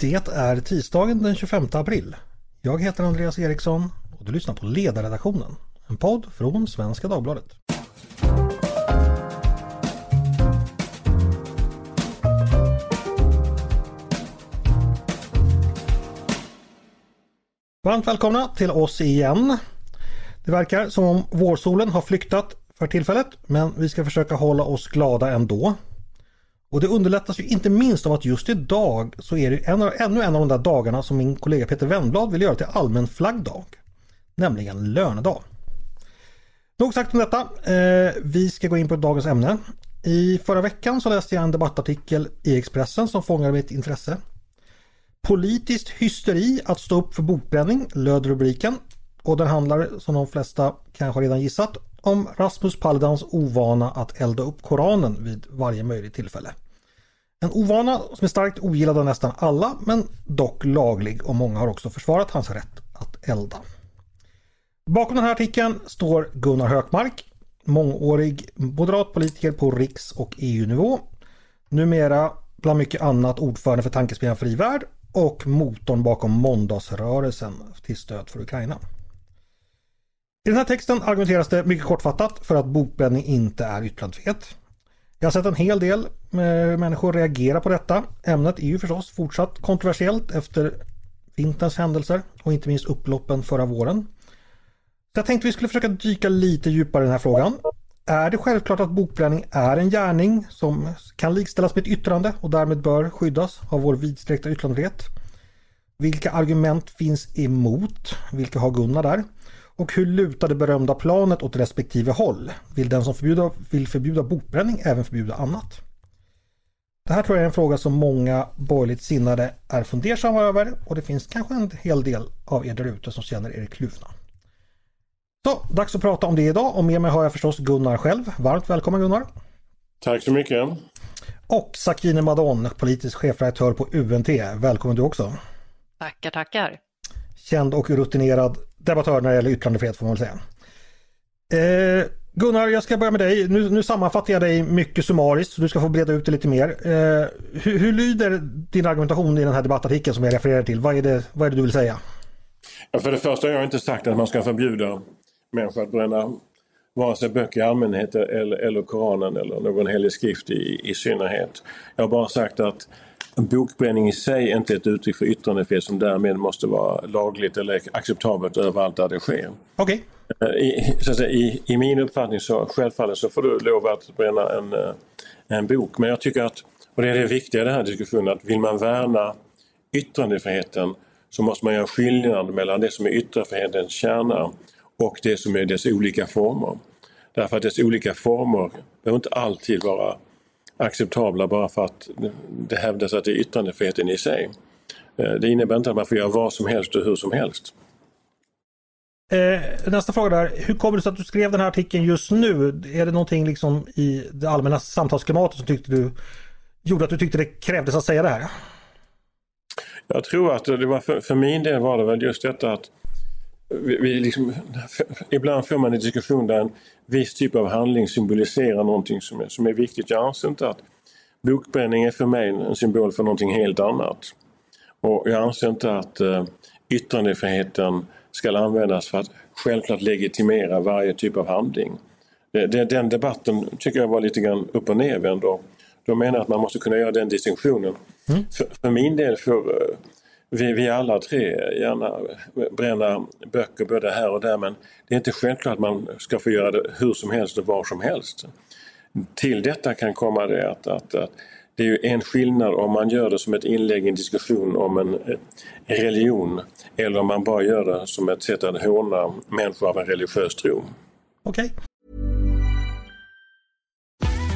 Det är tisdagen den 25 april. Jag heter Andreas Eriksson och du lyssnar på Ledarredaktionen. En podd från Svenska Dagbladet. Varmt välkomna till oss igen. Det verkar som om vårsolen har flyktat för tillfället men vi ska försöka hålla oss glada ändå. Och det underlättas ju inte minst av att just idag så är det en av, ännu en av de där dagarna som min kollega Peter Wennblad vill göra till allmän flaggdag. Nämligen lönedag. Nog sagt om detta. Eh, vi ska gå in på dagens ämne. I förra veckan så läste jag en debattartikel i Expressen som fångade mitt intresse. Politiskt hysteri att stå upp för bokbränning löd rubriken. Och den handlar som de flesta kanske redan gissat om Rasmus Paludans ovana att elda upp Koranen vid varje möjligt tillfälle. En ovana som är starkt ogillad av nästan alla men dock laglig och många har också försvarat hans rätt att elda. Bakom den här artikeln står Gunnar Hökmark, mångårig moderat politiker på riks och EU-nivå. Numera bland mycket annat ordförande för Tankesmedjan Fri Värld och motorn bakom måndagsrörelsen till stöd för Ukraina. I den här texten argumenteras det mycket kortfattat för att bokbränning inte är yttrandefrihet. Jag har sett en hel del eh, människor reagera på detta. Ämnet är ju förstås fortsatt kontroversiellt efter vinterns händelser och inte minst upploppen förra våren. Så jag tänkte vi skulle försöka dyka lite djupare i den här frågan. Är det självklart att bokbränning är en gärning som kan likställas med ett yttrande och därmed bör skyddas av vår vidsträckta yttrandefrihet? Vilka argument finns emot? Vilka har Gunnar där? Och hur lutar det berömda planet åt respektive håll? Vill den som förbjuda, vill förbjuda bokbränning även förbjuda annat? Det här tror jag är en fråga som många borgerligt sinnade är fundersamma över och det finns kanske en hel del av er där ute som känner er kluvna. Så, dags att prata om det idag och med mig har jag förstås Gunnar själv. Varmt välkommen Gunnar! Tack så mycket! Och Sakine Madon, politisk chefredaktör på UNT. Välkommen du också! Tackar, tackar! Känd och rutinerad debattör när det gäller yttrandefrihet får man väl säga. Eh, Gunnar, jag ska börja med dig. Nu, nu sammanfattar jag dig mycket summariskt så du ska få breda ut det lite mer. Eh, hur, hur, lyder din argumentation i den här debattartikeln som jag refererar till? Vad är det, vad är det du vill säga? Ja, för det första har jag inte sagt att man ska förbjuda människor att bränna vare sig böcker i allmänhet eller, eller Koranen eller någon helig skrift i, i synnerhet. Jag har bara sagt att bokbränning i sig är inte ett uttryck för yttrandefrihet som därmed måste vara lagligt eller acceptabelt överallt där det sker. Okej. Okay. Eh, I, i, I, min uppfattning så självfallet så får du lov att bränna en, eh, en bok. Men jag tycker att, och det är det viktiga i den här diskussionen, att vill man värna yttrandefriheten så måste man göra skillnad mellan det som är yttrandefrihetens kärna och det som är dess olika former. Därför att dess olika former behöver inte alltid vara acceptabla bara för att det hävdas att det är yttrandefriheten i sig. Eh, det innebär inte att man får göra vad som helst och hur som helst. Eh, nästa fråga där. Hur kommer det sig att du skrev den här artikeln just nu? Är det någonting liksom i det allmänna samtalsklimatet som tyckte du gjorde att du tyckte det krävdes att säga det här? Jag tror att det var för, för min del var det väl just detta att vi, vi liksom, ibland får man en diskussion där en viss typ av handling symboliserar någonting som är, som är viktigt. Jag anser inte att bokbränning är för mig en symbol för någonting helt annat. Och jag anser inte att uh, yttrandefriheten ska användas för att självklart legitimera varje typ av handling. Det, det, den debatten tycker jag var lite grann upp och nervänd. De menar att man måste kunna göra den distinktionen. Mm. För, för, min del får uh, vi, vi alla tre gärna bränna böcker både här och där men det är inte självklart att man ska få göra det hur som helst och var som helst. Till detta kan komma det att, att, att det är ju en skillnad om man gör det som ett inlägg i en diskussion om en religion eller om man bara gör det som ett sätt att håna människor av en religiös tro. Okej. Okay.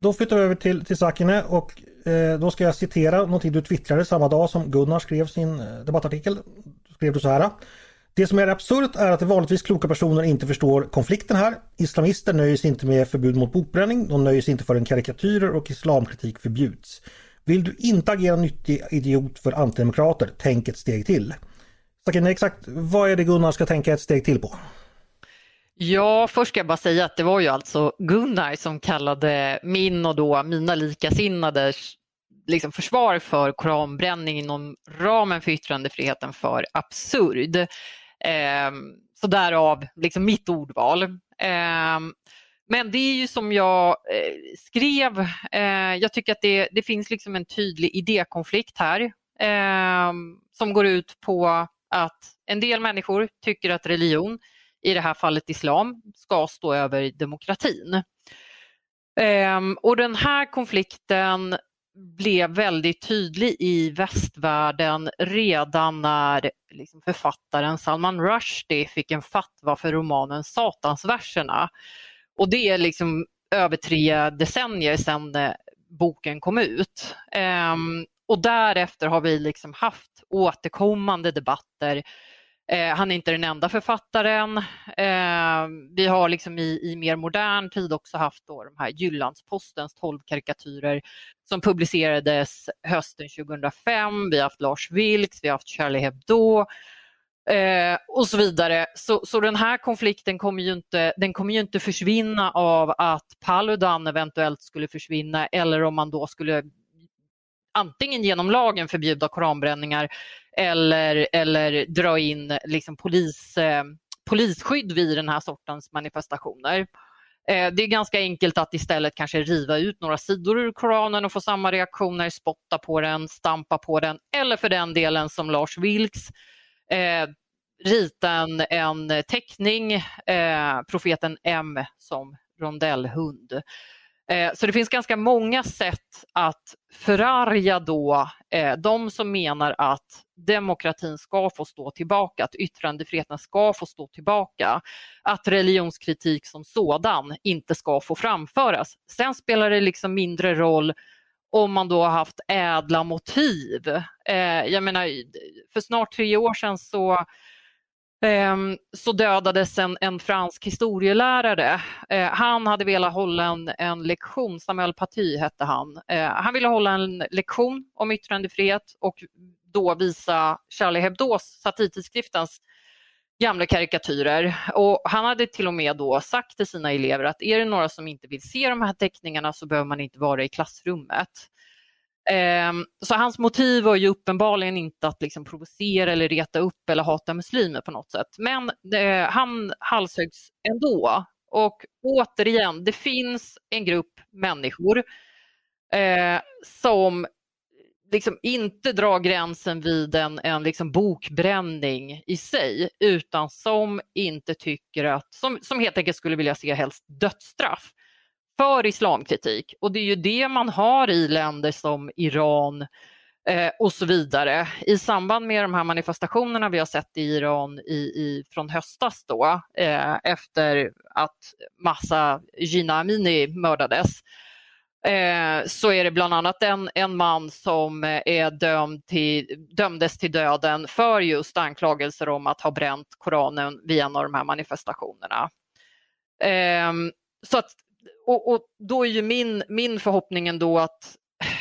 Då flyttar vi över till, till Sakine och Eh, då ska jag citera någonting du twittrade samma dag som Gunnar skrev sin eh, debattartikel. Då skrev du så här. Det som är absurt är att vanligtvis kloka personer inte förstår konflikten här. Islamister nöjer sig inte med förbud mot bokbränning. De nöjer sig inte förrän karikatyrer och islamkritik förbjuds. Vill du inte agera nyttig idiot för antidemokrater, tänk ett steg till. Sakine, exakt vad är det Gunnar ska tänka ett steg till på? Ja, först ska jag bara säga att det var ju alltså Gunnar som kallade min och då mina likasinnades liksom försvar för koranbränning inom ramen för yttrandefriheten för absurd. Eh, så därav liksom mitt ordval. Eh, men det är ju som jag eh, skrev, eh, jag tycker att det, det, finns liksom en tydlig idékonflikt här ehm, som går ut på att en del människor tycker att religion i det här fallet islam, ska stå över demokratin. Ehm, och den här konflikten blev väldigt tydlig i västvärlden redan när liksom författaren Salman Rushdie fick en fatwa för romanen Satansverserna. Och det är liksom över tre decennier sedan eh, boken kom ut. Ehm, och därefter har vi liksom haft återkommande debatter Eh, han är inte den enda författaren. Eh, vi har liksom i, i, mer modern tid också haft då de här Jyllandspostens 12 karikatyrer som publicerades hösten 2005. Vi har haft Lars Vilks, vi har haft Charlie Hebdo eh, och så vidare. Så, så den här konflikten kommer ju, inte, den kommer ju inte försvinna av att Paludan eventuellt skulle försvinna eller om man då skulle antingen genom lagen förbjuda koranbränningar eller, eller dra in liksom polis, eh, polisskydd vid den här sortens manifestationer. Eh, det är ganska enkelt att istället kanske riva ut några sidor ur Koranen och få samma reaktioner, spotta på den, stampa på den eller för den delen som Lars Vilks eh, rita en, en teckning, eh, profeten M som rondellhund. Eh, så det finns ganska många sätt att förarga då eh, de som menar att demokratin ska få stå tillbaka, att yttrandefriheten ska få stå tillbaka, att religionskritik som sådan inte ska få framföras. Sen spelar det liksom mindre roll om man då har haft ädla motiv. Eh, jag menar, för snart tre år sedan så Ehm, så dödades en, en fransk historielärare. Eh, han hade velat hålla en, en lektion, Samuel Paty hette han. Eh, han ville hålla en lektion om yttrandefrihet och då visa Charlie Hebdos, satirtidskriftens gamla karikatyrer. Och han hade till och med då sagt till sina elever att är det några som inte vill se de här teckningarna så behöver man inte vara i klassrummet. Ehm, så hans motiv var ju uppenbarligen inte att liksom provocera eller reta upp eller hata muslimer på något sätt. Men eh, han halshöggs ändå. Och återigen, det finns en grupp människor eh, som liksom inte drar gränsen vid en, en liksom bokbränning i sig utan som inte tycker att, som, som helt enkelt skulle vilja se helst dödsstraff för islamkritik. Och det är ju det man har i länder som Iran eh, och så vidare. I samband med de här manifestationerna vi har sett i Iran i, i, från höstas då, eh, efter att massa Gina Amini mördades, eh, så är det bland annat en, en man som eh, är dömd till, dömdes till döden för just anklagelser om att ha bränt Koranen vid en av de här manifestationerna. Ehm, så att och, och, då är ju min, min förhoppning ändå att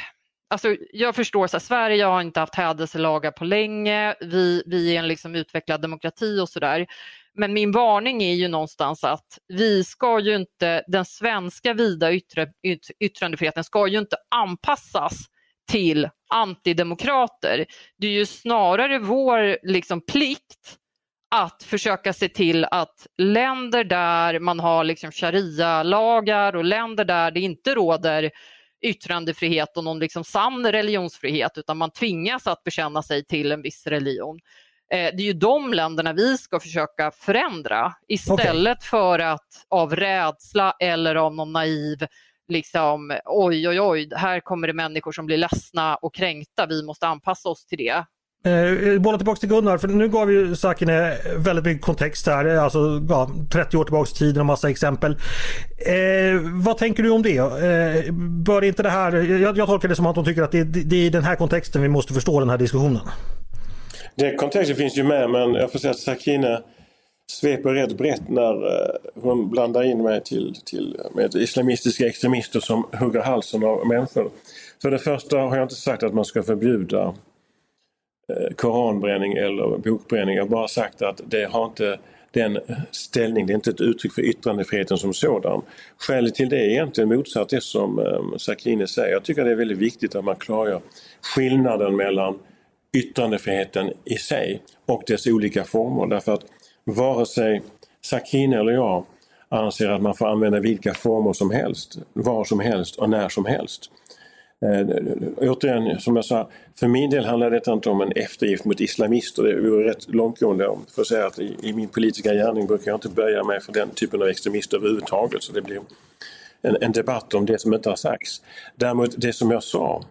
Alltså, jag förstår att Sverige har inte haft hädelselagar på länge, vi, vi är en liksom utvecklad demokrati och sådär. Men min varning är ju någonstans att vi ska ju inte, den svenska vida yttre, yt, yttrandefriheten ska ju inte anpassas till antidemokrater. Det är ju snarare vår liksom, plikt att försöka se till att länder där man har liksom sharia-lagar och länder där det inte råder yttrandefrihet och någon liksom sann religionsfrihet utan man tvingas att bekänna sig till en viss religion. Eh, det är ju de länderna vi ska försöka förändra istället okay. för att av rädsla eller av någon naiv liksom oj oj oj, här kommer det människor som blir ledsna och kränkta, vi måste anpassa oss till det Eh, eh bollen tillbaka till Gunnar, för nu gav ju Sakine väldigt mycket kontext här, eh, alltså ja, 30 år tillbaks i tiden och massa exempel. Eh, vad tänker du om det? Eh, bör inte det här, jag, jag tolkar det som att de tycker att det, det är i den här kontexten vi måste förstå den här diskussionen. Den kontexten finns ju med men jag får säga att Sakine sveper rätt brett när eh, hon blandar in mig till, till med islamistiska extremister som hugger halsen av människor. För det första har jag inte sagt att man ska förbjuda Eh, koranbränning eller bokbränning. Jag har bara sagt att det har inte den ställning, det är inte ett uttryck för yttrandefriheten som sådan. Skälet till det är egentligen motsatt det som ehm, Sakine säger. Jag tycker det är väldigt viktigt att man klargör skillnaden mellan yttrandefriheten i sig och dess olika former därför att vare sig Sakine eller jag anser att man får använda vilka former som helst, var som helst och när som helst. Eh, återigen, som jag sa, för min del handlar detta inte om en eftergift mot islamister. Det vore rätt långtgående om för att säga att i, i, min politiska gärning brukar jag inte böja mig för den typen av extremister överhuvudtaget. Så det blir en, en debatt om det som inte har sagts. Däremot det som jag sa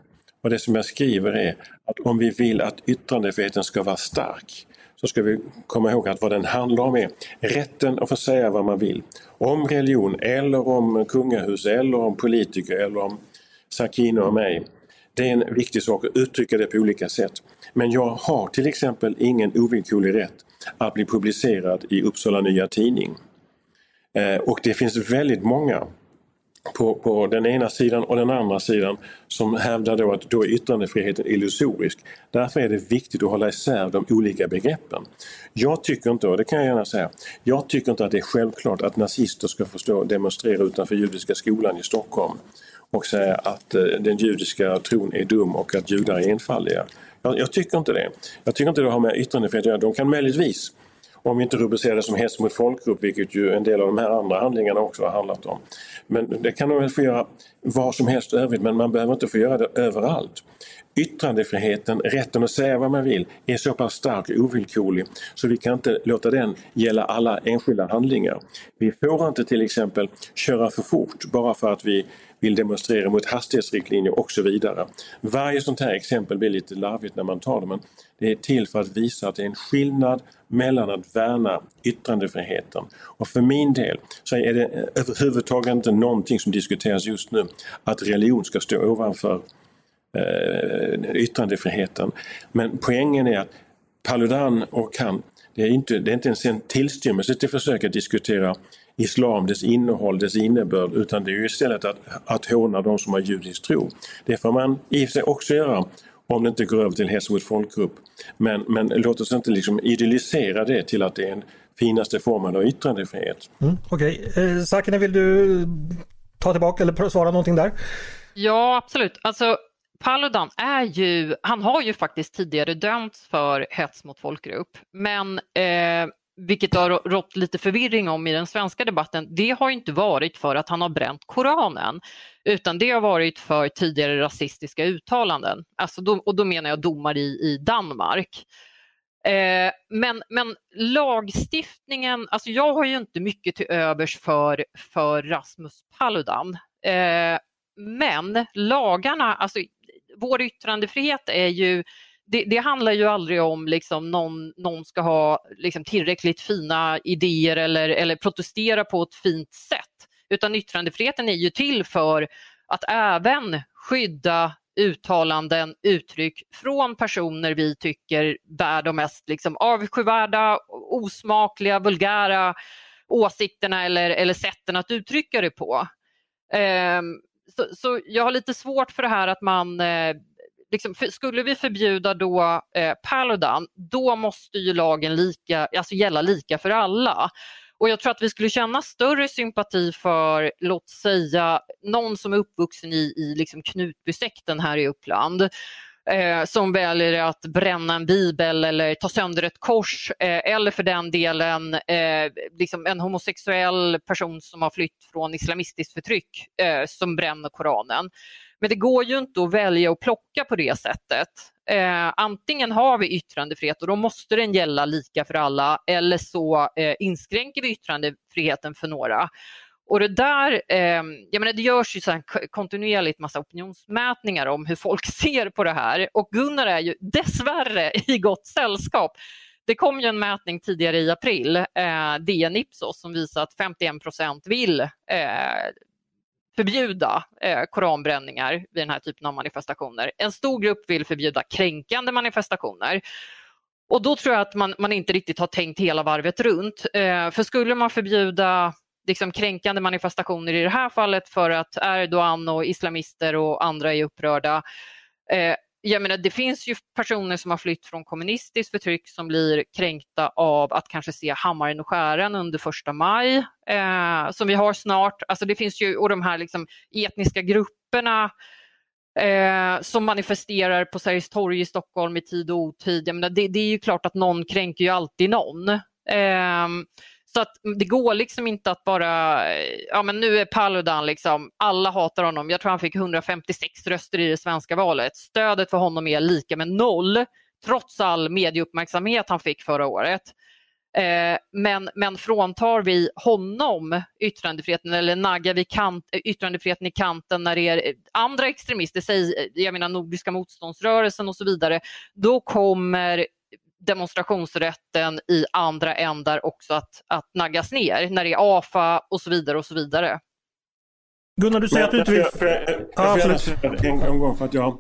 och det som jag skriver är att om vi vill att yttrandefriheten ska vara stark så ska vi komma ihåg att vad den handlar om är rätten att få säga vad man vill. Om religion eller om kungahus eller om politiker eller om Sakine och mig. Det är en viktig sak att uttrycka det på olika sätt. Men jag har till exempel ingen ovillkorlig rätt att bli publicerad i Uppsala Nya Tidning. Eh, och det finns väldigt många på, på den ena sidan och den andra sidan som hävdar då att då är yttrandefriheten illusorisk. Därför är det viktigt att hålla isär de olika begreppen. Jag tycker inte, och det kan jag gärna säga, jag tycker inte att det är självklart att nazister ska få stå och demonstrera utanför Judiska skolan i Stockholm och säga att eh, den judiska tron är dum och att judar är enfaldiga. Jag, jag tycker inte det. Jag tycker inte det har med yttrandefrihet att göra. De kan möjligtvis, om vi inte rubricerar det som hets mot folkgrupp, vilket ju en del av de här andra handlingarna också har handlat om. Men det kan de väl få göra var som helst övrigt, men man behöver inte få göra det överallt. Yttrandefriheten, rätten att säga vad man vill, är så pass stark och ovillkorlig så vi kan inte låta den gälla alla enskilda handlingar. Vi får inte till exempel köra för fort bara för att vi vill demonstrera mot hastighetsriktlinjer och så vidare. Varje sånt här exempel blir lite larvigt när man tar det men det är till för att visa att det är en skillnad mellan att värna yttrandefriheten och för min del så är det överhuvudtaget inte någonting som diskuteras just nu att religion ska stå ovanför eh, yttrandefriheten. Men poängen är att Paludan och han, det är inte, det är inte ens en tillstymmelse till försök att diskutera islam, dess innehåll, dess innebörd utan det är ju istället att, att håna de som har judisk tro. Det får man i och för sig också göra om det inte går över till hets mot folkgrupp. Men, men låt oss inte liksom idealisera det till att det är den finaste formen av yttrandefrihet. Mm, Okej, okay. eh, Sakine vill du ta tillbaka eller svara någonting där? Ja absolut, alltså Paludan är ju, han har ju faktiskt tidigare dömts för hets mot folkgrupp men eh, vilket det har rått lite förvirring om i den svenska debatten, det har inte varit för att han har bränt Koranen utan det har varit för tidigare rasistiska uttalanden. Alltså då, och då menar jag domar i, i Danmark. Eh, men, men lagstiftningen, alltså jag har ju inte mycket till övers för, för Rasmus Paludan. Eh, men lagarna, alltså vår yttrandefrihet är ju det, det, handlar ju aldrig om liksom någon, någon ska ha liksom tillräckligt fina idéer eller, eller protestera på ett fint sätt. Utan yttrandefriheten är ju till för att även skydda uttalanden, uttryck från personer vi tycker bär de mest liksom avskyvärda, osmakliga, vulgära åsikterna eller, eller sätten att uttrycka det på. Um, så, så, jag har lite svårt för det här att man eh, liksom, skulle vi förbjuda då eh, Paludan, då måste ju lagen lika, alltså gälla lika för alla. Och jag tror att vi skulle känna större sympati för, låt säga, någon som är uppvuxen i, i liksom Knutbysekten här i Uppland eh, som väljer att bränna en bibel eller ta sönder ett kors eh, eller för den delen eh, liksom en homosexuell person som har flytt från islamistiskt förtryck eh, som bränner Koranen. Men det går ju inte att välja och plocka på det sättet. Eh, antingen har vi yttrandefrihet och då måste den gälla lika för alla eller så eh, inskränker vi yttrandefriheten för några. Och det där, eh, jag menar det görs ju så kontinuerligt massa opinionsmätningar om hur folk ser på det här och Gunnar är ju dessvärre i gott sällskap. Det kom ju en mätning tidigare i april, eh, DN Ipsos, som visar att 51 procent vill eh, förbjuda eh, koranbränningar vid den här typen av manifestationer. En stor grupp vill förbjuda kränkande manifestationer. Och då tror jag att man, man inte riktigt har tänkt hela varvet runt. Eh, för skulle man förbjuda liksom, kränkande manifestationer i det här fallet för att Erdogan och islamister och andra är upprörda eh, jag menar, det finns ju personer som har flytt från kommunistiskt förtryck som blir kränkta av att kanske se hammaren och skäran under första maj eh, som vi har snart. Alltså det finns ju, och de här liksom etniska grupperna eh, som manifesterar på Sergels torg i Stockholm i tid och otid. Jag menar, det, det, är ju klart att någon kränker ju alltid någon. Eh, så att det går liksom inte att bara, ja men nu är Paludan liksom, alla hatar honom. Jag tror han fick 156 röster i det svenska valet. Stödet för honom är lika med noll, trots all medieuppmärksamhet han fick förra året. Eh, men, men fråntar vi honom yttrandefriheten eller naggar vi kant, eh, yttrandefriheten i kanten när det är eh, andra extremister, säg, eh, jag menar Nordiska motståndsrörelsen och så vidare, då kommer demonstrationsrätten i andra ändar också att, att naggas ner när det är AFA och så vidare och så vidare. Gunnar, du säger att du inte vill... Jag, jag, jag, en, gång för att jag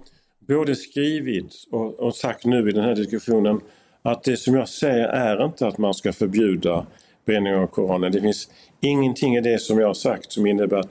både skrivit och, och sagt nu i den här diskussionen att det som jag säger är inte att man ska förbjuda bränning av Koranen. Det finns ingenting i det som jag har sagt som innebär att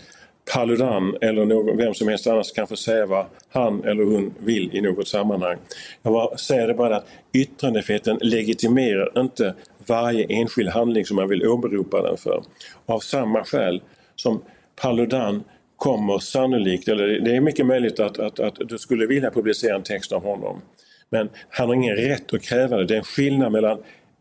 Paludan eller någon, vem som helst annars kan få säga vad han eller hon vill i något sammanhang. Jag säger det bara att yttrandefriheten legitimerar inte varje enskild handling som man vill åberopa den för. Av samma skäl som Paludan kommer sannolikt, eller det är mycket möjligt att, att, att du skulle vilja publicera en text om honom. Men han har ingen rätt att kräva det. Det är en skillnad mellan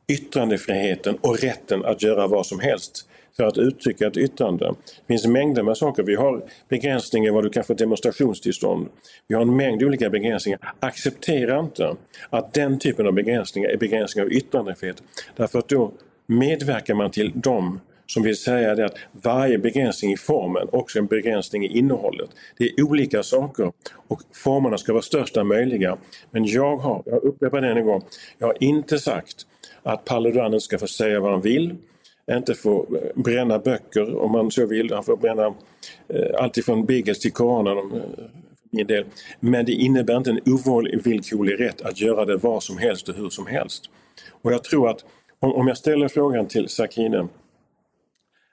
yttrandefriheten och rätten att göra vad som helst för att uttrycka ett yttrande. Det finns mängder med saker. Vi har begränsningar vad du kan få demonstrationstillstånd. Vi har en mängd olika begränsningar. Acceptera inte att den typen av begränsningar är begränsningar av yttrandefrihet. Därför att då medverkar man till dem som vill säga det att varje begränsning i formen också är en begränsning i innehållet. Det är olika saker och formerna ska vara största möjliga. Men jag har, jag upprepar det en gång, jag har inte sagt att Paludan ska få säga vad han vill inte får eh, bränna böcker om man så vill. Han får bränna eh, alltifrån Beagles till Koranen om, eh, del. Men det innebär inte en ovillkorlig rätt att göra det var som helst och hur som helst. Och jag tror att om, om jag ställer frågan till Sakine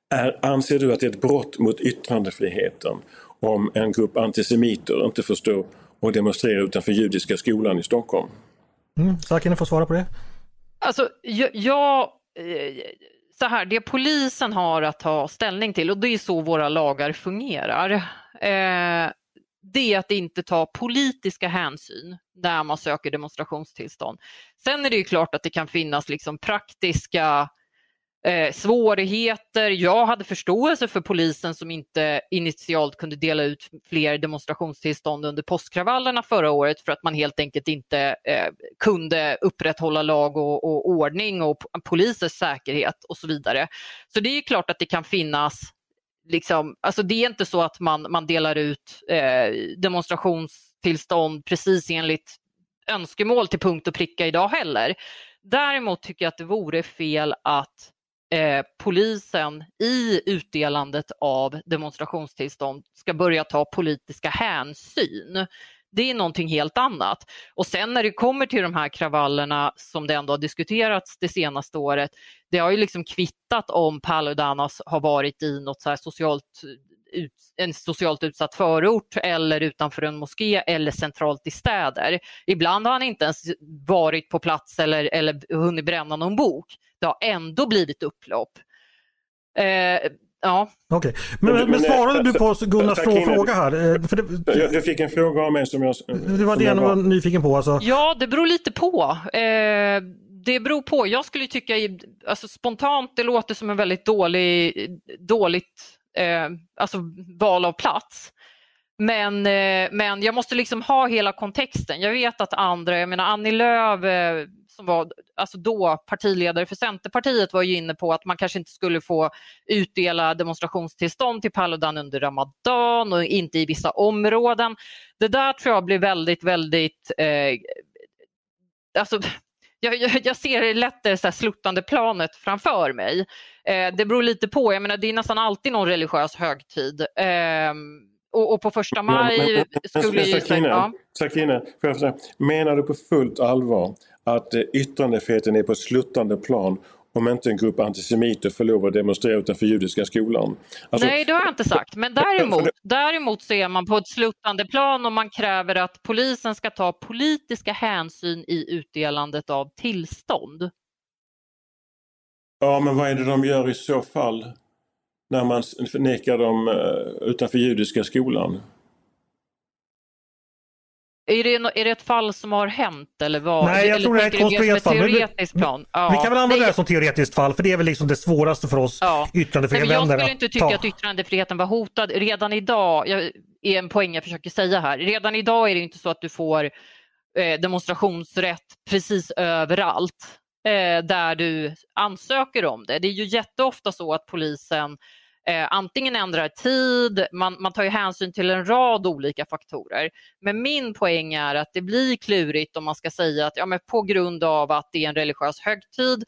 är, anser du att det är ett brott mot yttrandefriheten om en grupp antisemiter inte får stå och demonstrera utanför Judiska skolan i Stockholm? Mm, Sakine får svara på det. Alltså, jag, jag så här, det polisen har att ta ställning till och det är så våra lagar fungerar. Eh, det är att inte ta politiska hänsyn när man söker demonstrationstillstånd. Sen är det ju klart att det kan finnas liksom praktiska eh, svårigheter. Jag hade förståelse för polisen som inte initialt kunde dela ut fler demonstrationstillstånd under påskkravallerna förra året för att man helt enkelt inte eh, kunde upprätthålla lag och, och ordning och polisers säkerhet och så vidare. Så det är klart att det kan finnas Liksom, alltså det är inte så att man, man delar ut eh, demonstrationstillstånd precis enligt önskemål till punkt och pricka idag heller. Däremot tycker jag att det vore fel att eh, polisen i utdelandet av demonstrationstillstånd ska börja ta politiska hänsyn. Det är någonting helt annat. Och sen när det kommer till de här kravallerna som det ändå har diskuterats det senaste året, det har ju liksom kvittat om Paludanas har varit i något så socialt ut, en socialt utsatt förort eller utanför en moské eller centralt i städer. Ibland har han inte ens varit på plats eller, eller hunnit bränna någon bok. Det har ändå blivit upplopp. Eh, ja. Okej, okay. men, men, men, svarade du på Gunnars fråga här? Eh, för det, jag, jag, fick en fråga av mig som jag... Det var det jag var nyfiken på. Alltså. Ja, det beror lite på. Eh, det beror på. Jag skulle tycka, alltså spontant, det låter som en väldigt dålig, dåligt eh, alltså val av plats. Men, eh, men jag måste liksom ha hela kontexten. Jag vet att andra, jag menar Annie Lööf, eh, som var alltså då partiledare för Centerpartiet var ju inne på att man kanske inte skulle få utdela demonstrationstillstånd till Paludan under Ramadan och inte i vissa områden. Det där tror jag blir väldigt, väldigt eh, alltså, jag, jag, jag ser lätt det så här sluttande planet framför mig. Eh, det beror lite på, jag menar det är nästan alltid någon religiös högtid. Eh, och, och, på första maj men, men, men, skulle ju... Ja. Menar du på fullt allvar att eh, yttrandefriheten är på ett sluttande plan om inte en grupp antisemiter får lov att demonstrera utanför judiska skolan. Alltså, Nej, det har jag inte sagt. Men däremot, däremot så är man på ett sluttande plan om man kräver att polisen ska ta politiska hänsyn i utdelandet av tillstånd. Ja, men vad är det de gör i så fall? När man nekar dem eh, utanför judiska skolan? Är det, är det ett fall som har hänt eller vad? Nej, jag eller tror det är ett konstruerat fall. Teoretiskt plan? Ja. Vi kan väl använda det här som teoretiskt fall för det är väl liksom det svårste för oss ja. yttrandefrihetsvänner. Jag skulle inte tycka ta. att yttrandefriheten var hotad. Redan idag, jag, är en poäng jag försöker säga här, redan idag är det inte så att du får eh, demonstrationsrätt precis överallt eh, där du ansöker om det. Det är ju jätteofta så att polisen eh, antingen ändrar tid, man, man tar ju hänsyn till en rad olika faktorer. Men min poäng är att det blir klurigt om man ska säga att ja, men på grund av att det är en religiös högtid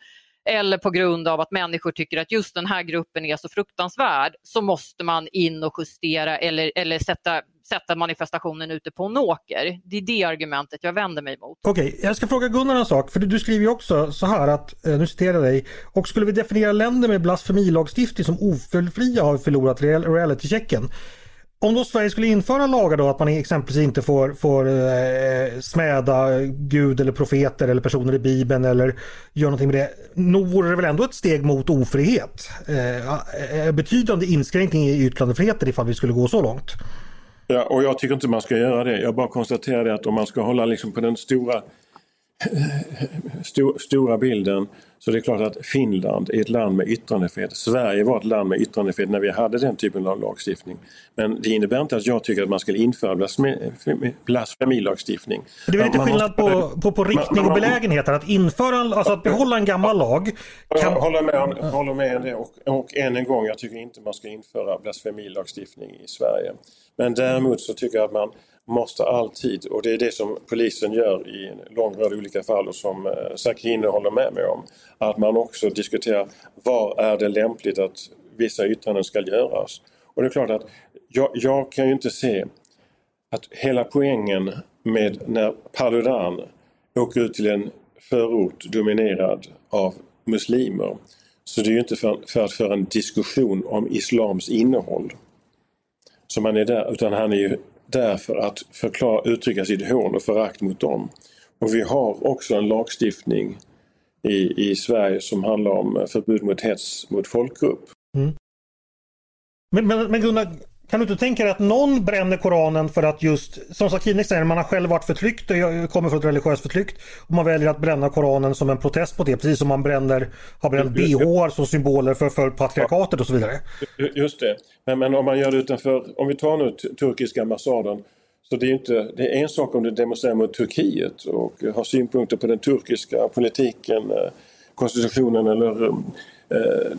eller på grund av att människor tycker att just den här gruppen är så fruktansvärd så måste man in och justera eller, eller sätta, sätta manifestationen ute på en åker. Det är det argumentet jag vänder mig mot. Okej, okay, jag ska fråga Gunnar en sak. För du skriver ju också så här att, eh, nu citerar jag dig, och skulle vi definiera länder med blasfemilagstiftning som ofullfria har förlorat realitychecken om då Sverige skulle införa lagar då att man exempelvis inte får, får eh, smäda Gud eller profeter eller personer i Bibeln eller göra någonting med det. Nog vore det väl ändå ett steg mot ofrihet? Eh, eh, betydande inskränkning i yttrandefriheten ifall vi skulle gå så långt. Ja, och jag tycker inte man ska göra det. Jag bara konstaterar det att om man ska hålla liksom på den stora, st stora bilden så det är klart att Finland är ett land med yttrandefrihet. Sverige var ett land med yttrandefrihet när vi hade den typen av lagstiftning. Men det innebär inte att jag tycker att man ska införa blasfemilagstiftning. Det är lite skillnad på, på, på riktning och belägenhet. Att införa, alltså att behålla en gammal lag. Kan... Jag håller med, håller med det och, och än en gång, jag tycker inte man ska införa blasfemilagstiftning i Sverige. Men däremot så tycker jag att man måste alltid, och det är det som polisen gör i en lång rad olika fall och som eh, Sakine håller med mig om, att man också diskuterar var är det lämpligt att vissa yttranden ska göras. Och det är klart att jag, jag kan ju inte se att hela poängen med när Paludan åker ut till en förort dominerad av muslimer så det är ju inte för, för att föra en diskussion om islams innehåll som han är där utan han är ju där för att förklara, uttrycka sitt hån och förakt mot dem. Och vi har också en lagstiftning i, i Sverige som handlar om förbud mot hets mot folkgrupp. Mm. Men, men, men Gunnar, kan du inte tänka dig att någon bränner Koranen för att just, som Sakine säger, man har själv varit förtryckt och kommer från ett religiöst förtryck. Och man väljer att bränna Koranen som en protest på det, precis som man bränner, har bränt bh som symboler för, för patriarkatet och så vidare. Just det. Men, men om man gör det utanför, om vi tar nu turkiska ambassaden. Så det är, inte, det är en sak om du demonstrerar mot Turkiet och har synpunkter på den turkiska politiken, eh, konstitutionen eller eh,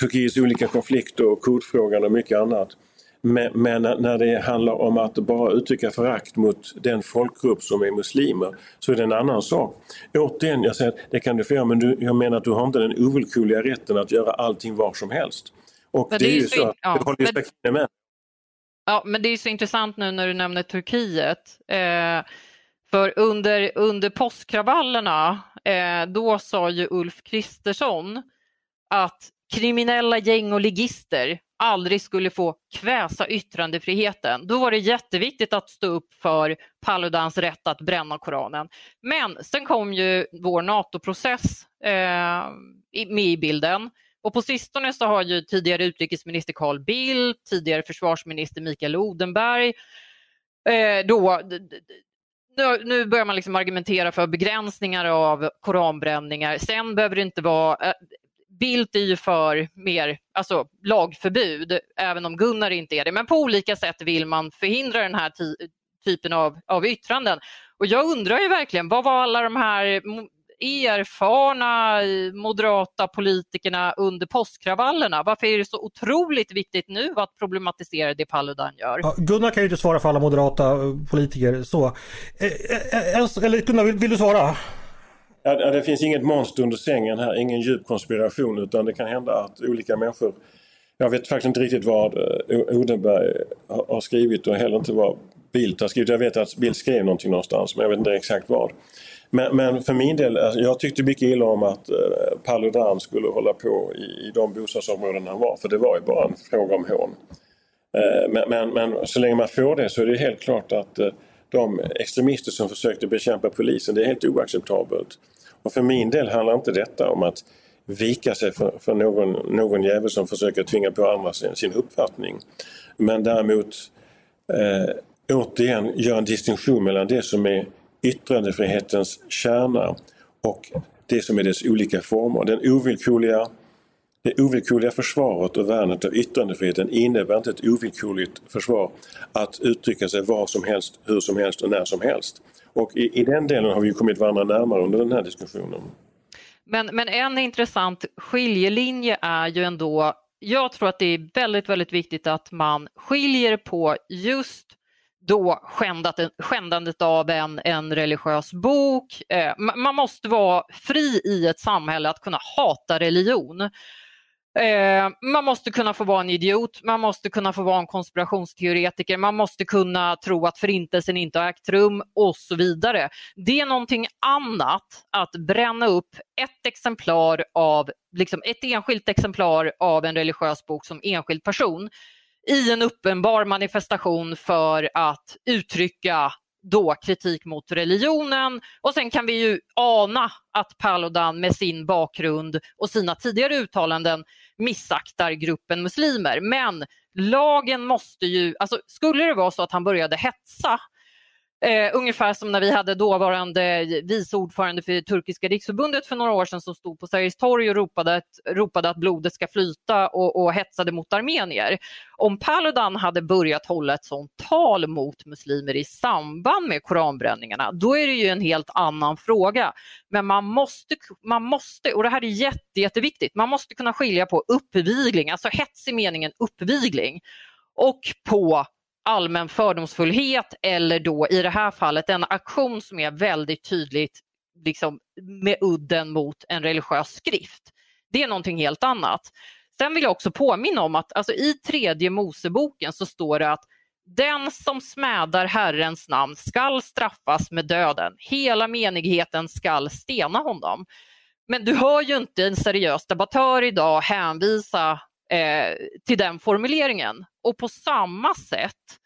Turkiets olika konflikter och kodfrågan och mycket annat. Men, men, när det handlar om att bara uttrycka förakt mot den folkgrupp som är muslimer så är det en annan sak. Återigen, jag säger att det kan du få göra men du, jag menar att du har inte den ovillkorliga rätten att göra allting var som helst. Och men det, är ju så, så ja, det håller ju med. Ja, men det är så intressant nu när du nämner Turkiet. Eh, för under, under påskkravallerna, eh, då sa ju Ulf Kristersson att kriminella gäng och ligister aldrig skulle få kväsa yttrandefriheten. Då var det jätteviktigt att stå upp för Paludans rätt att bränna Koranen. Men sen kom ju vår NATO-process eh, med i bilden. Och på sistone så har ju tidigare utrikesminister Carl Bildt, tidigare försvarsminister Mikael Odenberg, eh, då, nu, nu börjar man liksom argumentera för begränsningar av koranbränningar. Sen behöver det inte vara eh, Bildt är ju för mer alltså, lagförbud, även om Gunnar inte är det. Men på olika sätt vill man förhindra den här ty typen av, av yttranden. Och jag undrar ju verkligen, vad var alla de här erfarna moderata politikerna under påskkravallerna. Varför är det så otroligt viktigt nu att problematisera det Paludan gör? Ja, Gunnar kan ju inte svara för alla moderata eh, politiker så. Eh, eh, eh eller Gunnar, vill, vill du svara? Ja, det finns inget monster under sängen här, ingen djup konspiration utan det kan hända att olika människor jag vet faktiskt inte riktigt vad eh, Odenberg har skrivit och heller inte vad Bildt har skrivit. Jag vet att Bildt skrev någonting någonstans men jag vet inte exakt vad. Men, men för min del, alltså, jag tyckte mycket illa om att eh, Paludan skulle hålla på i, i de bostadsområden han var för det var ju bara en fråga om hån. Eh, men, men, men, så länge man får det så är det helt klart att eh, de extremister som försökte bekämpa polisen, det är helt oacceptabelt. Och för min del handlar inte detta om att vika sig för, för någon, någon jävel som försöker tvinga på andra sin, sin uppfattning. Men däremot eh, återigen göra en distinktion mellan det som är yttrandefrihetens kärna och det som är dess olika former. Den ovillkorliga, det ovillkorliga försvaret och värnet av yttrandefriheten innebär inte ett ovillkorligt försvar att uttrycka sig var som helst, hur som helst och när som helst. Och i, i den delen har vi kommit varandra närmare under den här diskussionen. Men, men en intressant skiljelinje är ju ändå, jag tror att det är väldigt, väldigt viktigt att man skiljer på just då skändat, skändandet av en, en religiös bok. Eh, man måste vara fri i ett samhälle att kunna hata religion. Eh, man måste kunna få vara en idiot, man måste kunna få vara en konspirationsteoretiker, man måste kunna tro att förintelsen inte har ägt rum och så vidare. Det är någonting annat att bränna upp ett exemplar av, liksom ett enskilt exemplar av en religiös bok som enskild person i en uppenbar manifestation för att uttrycka då kritik mot religionen och sen kan vi ju ana att Paludan med sin bakgrund och sina tidigare uttalanden missaktar gruppen muslimer. Men lagen måste ju, alltså skulle det vara så att han började hetsa Eh, ungefär som när vi hade dåvarande vice ordförande för Turkiska riksförbundet för några år sedan som stod på Sergels torg och ropade att, ropade att blodet ska flyta och, och hetsade mot armenier. Om Paludan hade börjat hålla ett sånt tal mot muslimer i samband med koranbränningarna, då är det ju en helt annan fråga. Men man måste, man måste och det här är jätte, jätteviktigt, man måste kunna skilja på uppvigling, alltså hets i meningen uppvigling, och på allmän fördomsfullhet eller då i det här fallet en aktion som är väldigt tydligt liksom, med udden mot en religiös skrift. Det är någonting helt annat. Sen vill jag också påminna om att alltså, i tredje Moseboken så står det att den som smädar Herrens namn skall straffas med döden. Hela menigheten skall stena honom. Men du hör ju inte en seriös debattör idag hänvisa eh, till den formuleringen. Och på samma sätt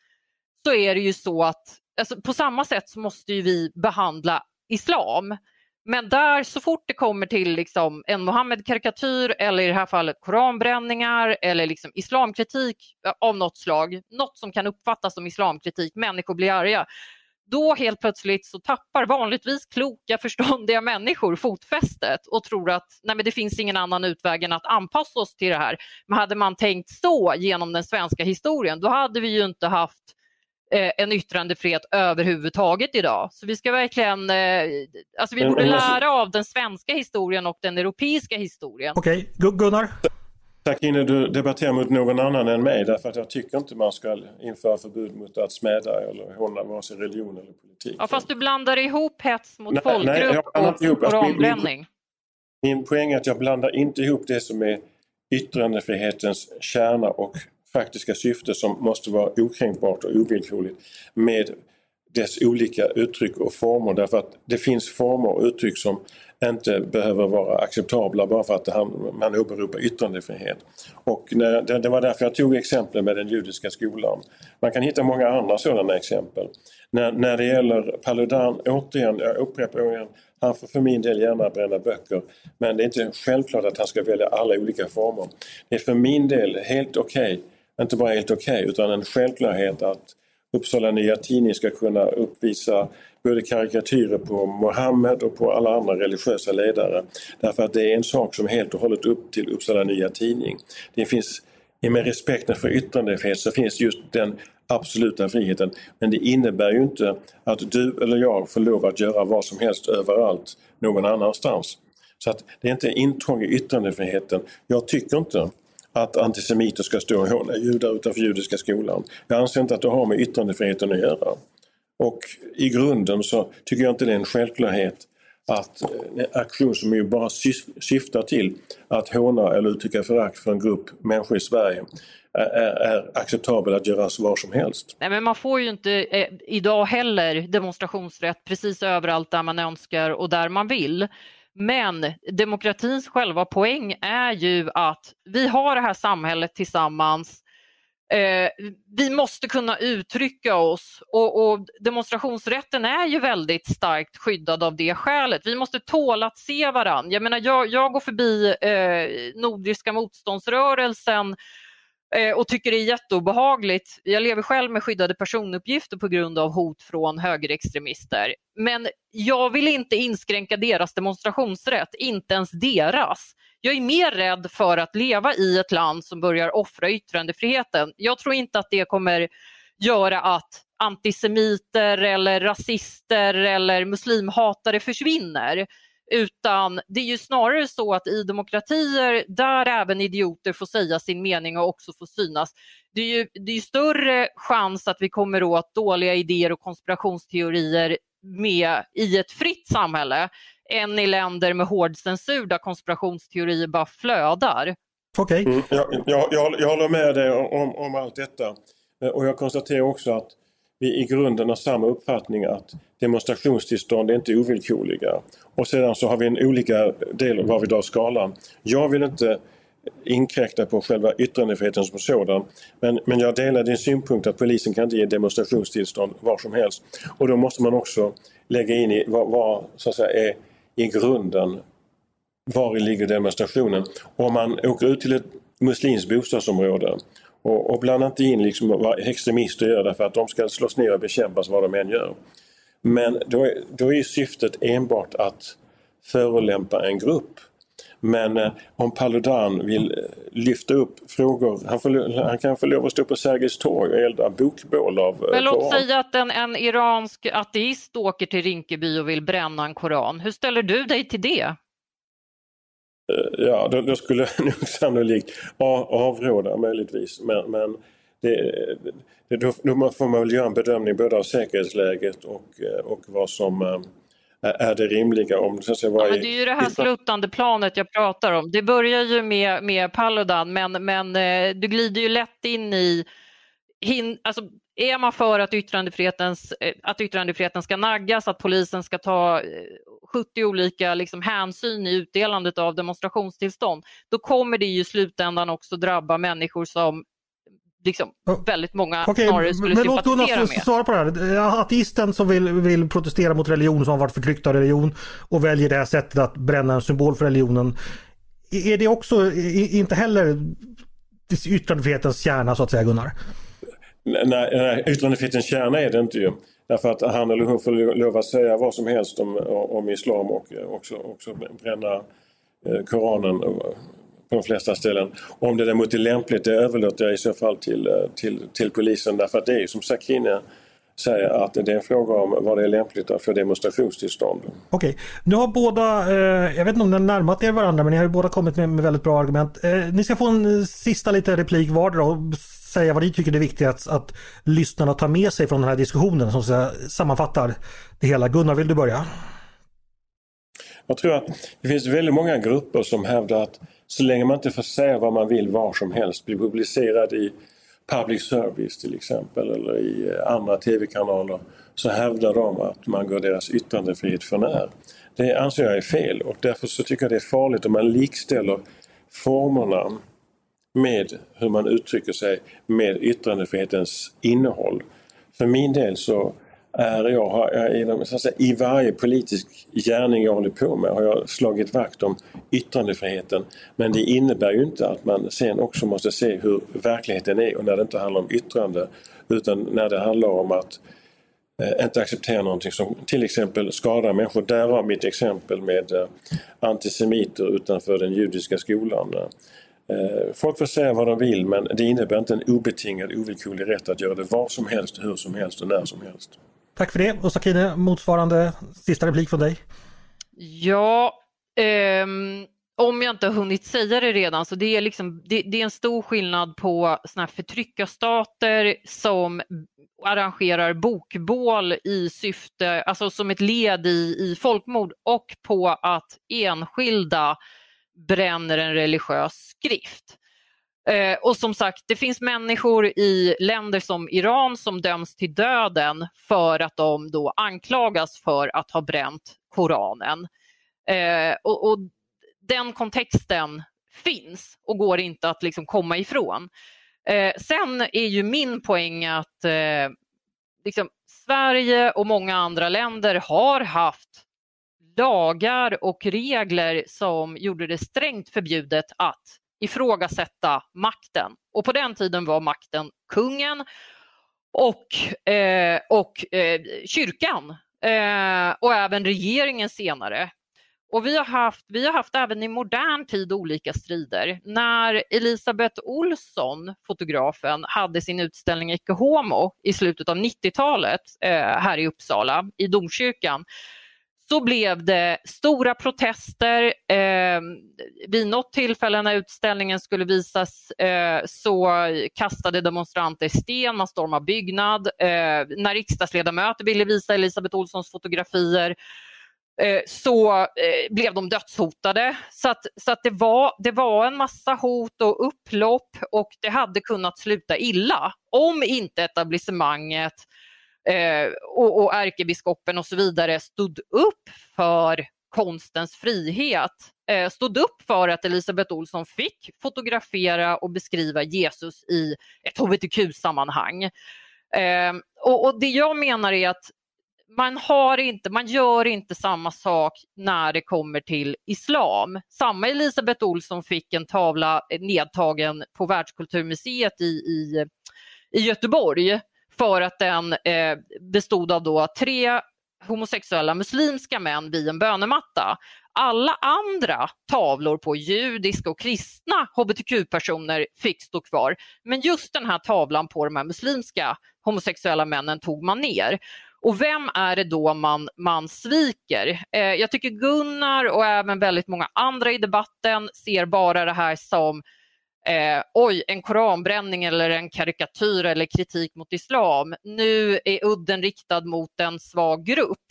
så är det ju så att alltså, på samma sätt så måste vi behandla islam. Men där så fort det kommer till liksom en Mohammed-karikatyr eller i det här fallet koranbränningar eller liksom islamkritik av något slag, något som kan uppfattas som islamkritik, människor blir arga, då helt plötsligt så tappar vanligtvis kloka, förståndiga människor fotfästet och tror att nej men det finns ingen annan utväg än att anpassa oss till det här. Men hade man tänkt så genom den svenska historien, då hade vi ju inte haft eh, en yttrandefrihet överhuvudtaget idag. Så vi ska verkligen, eh, alltså vi borde lära av den svenska historien och den europeiska historien. Okej, okay. Gunnar? Tack Ine, du debatterar mot någon annan än mig därför att jag tycker inte man ska införa förbud mot att smäda eller håna vare sig religion eller politik. Ja, fast du blandar ihop hets mot nej, folkgrupp nej, och ihop. koranbränning. Alltså, min, min poäng är att jag blandar inte ihop det som är yttrandefrihetens kärna och faktiska syfte som måste vara okränkbart och ovillkorligt med dess olika uttryck och former därför att det finns former och uttryck som inte behöver vara acceptabla bara för att man åberopar yttrandefrihet. Och när, det var därför jag tog exemplet med den judiska skolan. Man kan hitta många andra sådana exempel. När, när det gäller Paludan, återigen, jag upprepar återigen, han får för min del gärna bränna böcker men det är inte självklart att han ska välja alla olika former. Det är för min del helt okej okay inte bara helt okej okay, utan en självklarhet att Uppsala Nya Tidning ska kunna uppvisa både karikatyrer på Mohammed och på alla andra religiösa ledare. Därför att det är en sak som helt och hållet upp till Uppsala Nya Tidning. Det finns, med respekten för yttrandefrihet så finns just den absoluta friheten. Men det innebär ju inte att du eller jag får lov att göra vad som helst överallt någon annanstans. Så att det är inte intrång i yttrandefriheten. Jag tycker inte att antisemiter ska stå och håna judar utanför judiska skolan. Jag anser inte att det har med yttrandefriheten att göra. Och i grunden så tycker jag inte det är en självklarhet att en aktion som ju bara syftar till att håna eller uttrycka förakt för en grupp människor i Sverige är, är acceptabel att göra var som helst. Nej, men man får ju inte eh, idag heller demonstrationsrätt precis överallt där man önskar och där man vill. Men demokratins själva poäng är ju att vi har det här samhället tillsammans. Eh, vi måste kunna uttrycka oss och, och, demonstrationsrätten är ju väldigt starkt skyddad av det skälet. Vi måste tåla att se varandra. Jag menar, jag, jag går förbi eh, Nordiska motståndsrörelsen Eh, och tycker det är jätteobehagligt. Jag lever själv med skyddade personuppgifter på grund av hot från högerextremister. Men jag vill inte inskränka deras demonstrationsrätt, inte ens deras. Jag är mer rädd för att leva i ett land som börjar offra yttrandefriheten. Jag tror inte att det kommer göra att antisemiter eller rasister eller muslimhatare försvinner. Utan det är ju snarare så att i demokratier där även idioter får säga sin mening och också får synas, det är ju det är större chans att vi kommer åt dåliga idéer och konspirationsteorier med i ett fritt samhälle än i länder med hård censur där konspirationsteorier bara flödar. Okej. Okay. Mm, jag, jag, jag, håller med dig om, om allt detta. Och jag konstaterar också att vi i grunden har samma uppfattning att demonstrationstillstånd är inte ovillkorliga. Och sedan så har vi en olika del var vi drar skalan. Jag vill inte inkräkta på själva yttrandefriheten som sådan. Men, men jag delar din synpunkt att polisen kan inte ge demonstrationstillstånd var som helst. Och då måste man också lägga in i vad, vad så att säga, är i grunden var ligger demonstrationen. Om man åker ut till ett muslimskt bostadsområde och, och blanda inte in liksom vad extremister gör därför att de ska slås ner och bekämpas vad de än gör. Men då är, då är syftet enbart att förolämpa en grupp. Men eh, om Paludan vill eh, lyfta upp frågor, han, får, han kan få lov att stå på Sergels torg och elda bokbål av eh, Men låt säga att en, en iransk ateist åker till Rinkeby och vill bränna en koran. Hur ställer du dig till det? Eh, ja, då, då skulle jag nog sannolikt avråda möjligtvis. Men, men det, det, då, då får man väl göra en bedömning både av säkerhetsläget och, eh, och vad som eh, är det rimliga. Om, så att säga, ja, men det är ju det här sluttande planet jag pratar om. Det börjar ju med, med Paludan men, men du glider ju lätt in i hin, alltså, är man för att, yttrandefrihetens, att yttrandefriheten ska naggas, att polisen ska ta 70 olika liksom, hänsyn i utdelandet av demonstrationstillstånd, då kommer det ju i slutändan också drabba människor som liksom, väldigt många okay, snarare skulle men sympatisera låt Gunnar med. svara på det här. Ateisten som vill, vill protestera mot religion som har varit förtryckt av religion och väljer det här sättet att bränna en symbol för religionen. Är det också inte heller yttrandefrihetens kärna så att säga Gunnar? Nej, nej yttrandefrihetens kärna är det inte ju. Därför att han eller hon får lov att säga vad som helst om, om islam och eh, också, också bränna eh, Koranen eh, på de flesta ställen. Om det däremot är lämpligt det överlåter jag i så fall till, till, till polisen därför att det är som Sakine säger att det är en fråga om vad det är lämpligt att få demonstrationstillstånd. Okej, okay. nu har båda, eh, jag vet inte om ni har närmat er varandra men ni har ju båda kommit med, med väldigt bra argument. Eh, ni ska få en sista liten replik vardera säga vad ni tycker det är viktigast att lyssnarna tar med sig från den här diskussionen som sammanfattar det hela. Gunnar, vill du börja? Jag tror att det finns väldigt många grupper som hävdar att så länge man inte får säga vad man vill var som helst, bli publicerad i public service till exempel eller i eh, andra tv-kanaler så hävdar de att man går deras yttrandefrihet för när. Det anser jag är fel och därför så tycker jag det är farligt om man likställer formerna med hur man uttrycker sig med yttrandefrihetens innehåll. För min del så är jag, jag så säga, i varje politisk gärning jag håller på med har jag slagit vakt om yttrandefriheten. Men det innebär ju inte att man sen också måste se hur verkligheten är och när det inte handlar om yttrande utan när det handlar om att eh, inte acceptera någonting som till exempel skadar människor. Därav mitt exempel med eh, antisemiter utanför den judiska skolan. Eh, folk får säga vad de vill men det innebär inte en obetingad ovillkorlig rätt att göra det var som helst, hur som helst och när som helst. Tack för det och Sakine, motsvarande sista replik från dig. Ja, ehm, om jag inte har hunnit säga det redan så det är, liksom, det, det är en stor skillnad på såna här förtryckarstater som arrangerar bokbål i syfte, alltså som ett led i, i folkmord och på att enskilda bränner en religiös skrift. Eh, och som sagt, det finns människor i länder som Iran som döms till döden för att de då anklagas för att ha bränt Koranen. Eh, och, och, den kontexten finns och går inte att liksom komma ifrån. Eh, sen är ju min poäng att eh, liksom, Sverige och många andra länder har haft lagar och regler som gjorde det strängt förbjudet att ifrågasätta makten. Och på den tiden var makten kungen och, eh, och eh, kyrkan eh, och även regeringen senare. Och vi har, haft, vi har haft även i modern tid olika strider. När Elisabeth Olsson, fotografen, hade sin utställning Ecce Homo i slutet av 90-talet eh, här i Uppsala, i domkyrkan, så blev det stora protester. Eh, vid något tillfälle när utställningen skulle visas eh, så kastade demonstranter sten, man stormade byggnad. Eh, när riksdagsledamöter ville visa Elisabeth Olssons fotografier eh, så eh, blev de dödshotade. Så, att, så att det, var, det var en massa hot och upplopp och det hade kunnat sluta illa om inte etablissemanget eh, Eh, och, och ärkebiskopen och så vidare stod upp för konstens frihet. Eh, stod upp för att Elisabeth Olsson fick fotografera och beskriva Jesus i ett hbtq-sammanhang. Eh, och, och, det jag menar är att man, har inte, man gör inte samma sak när det kommer till islam. Samma Elisabeth Olsson fick en tavla nedtagen på Världskulturmuseet i, i, i Göteborg för att den eh, bestod av då tre homosexuella muslimska män vid en bönematta. Alla andra tavlor på judiska och kristna hbtq-personer fick stå kvar. Men just den här tavlan på de här muslimska homosexuella männen tog man ner. Och vem är det då man, man sviker? Eh, jag tycker Gunnar och även väldigt många andra i debatten ser bara det här som eh, oj, en koranbränning eller en karikatyr eller kritik mot islam. Nu är udden riktad mot en svag grupp.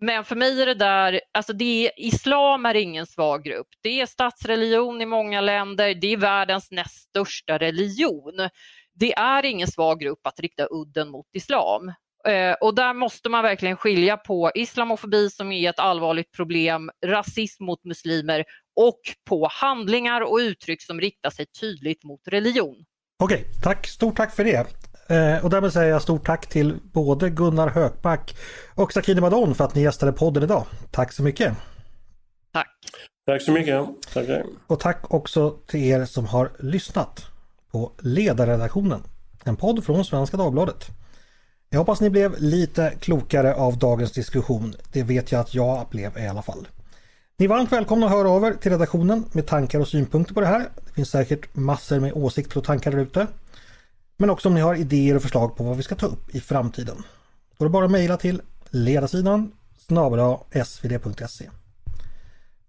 Men för mig är det där, alltså det är, islam är ingen svag grupp. Det är statsreligion i många länder, det är världens näst största religion. Det är ingen svag grupp att rikta udden mot islam. Eh, och där måste man verkligen skilja på islamofobi som är ett allvarligt problem, rasism mot muslimer och på handlingar och uttryck som riktar sig tydligt mot religion. Okej, tack. Stort tack för det. Eh, och därmed säger jag stort tack till både Gunnar Hökback och Sakine Madon för att ni gästade podden idag. Tack så mycket! Tack! Tack så mycket! Tackar. Och tack också till er som har lyssnat på Ledarredaktionen, en podd från Svenska Dagbladet. Jag hoppas ni blev lite klokare av dagens diskussion. Det vet jag att jag blev i alla fall. Ni är varmt välkomna att höra över till redaktionen med tankar och synpunkter på det här. Det finns säkert massor med åsikter och tankar där ute. Men också om ni har idéer och förslag på vad vi ska ta upp i framtiden. Då är det bara att mejla till ledarsidan svd.se.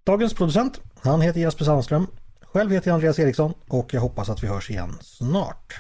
Dagens producent, han heter Jesper Sandström. Själv heter jag Andreas Eriksson och jag hoppas att vi hörs igen snart.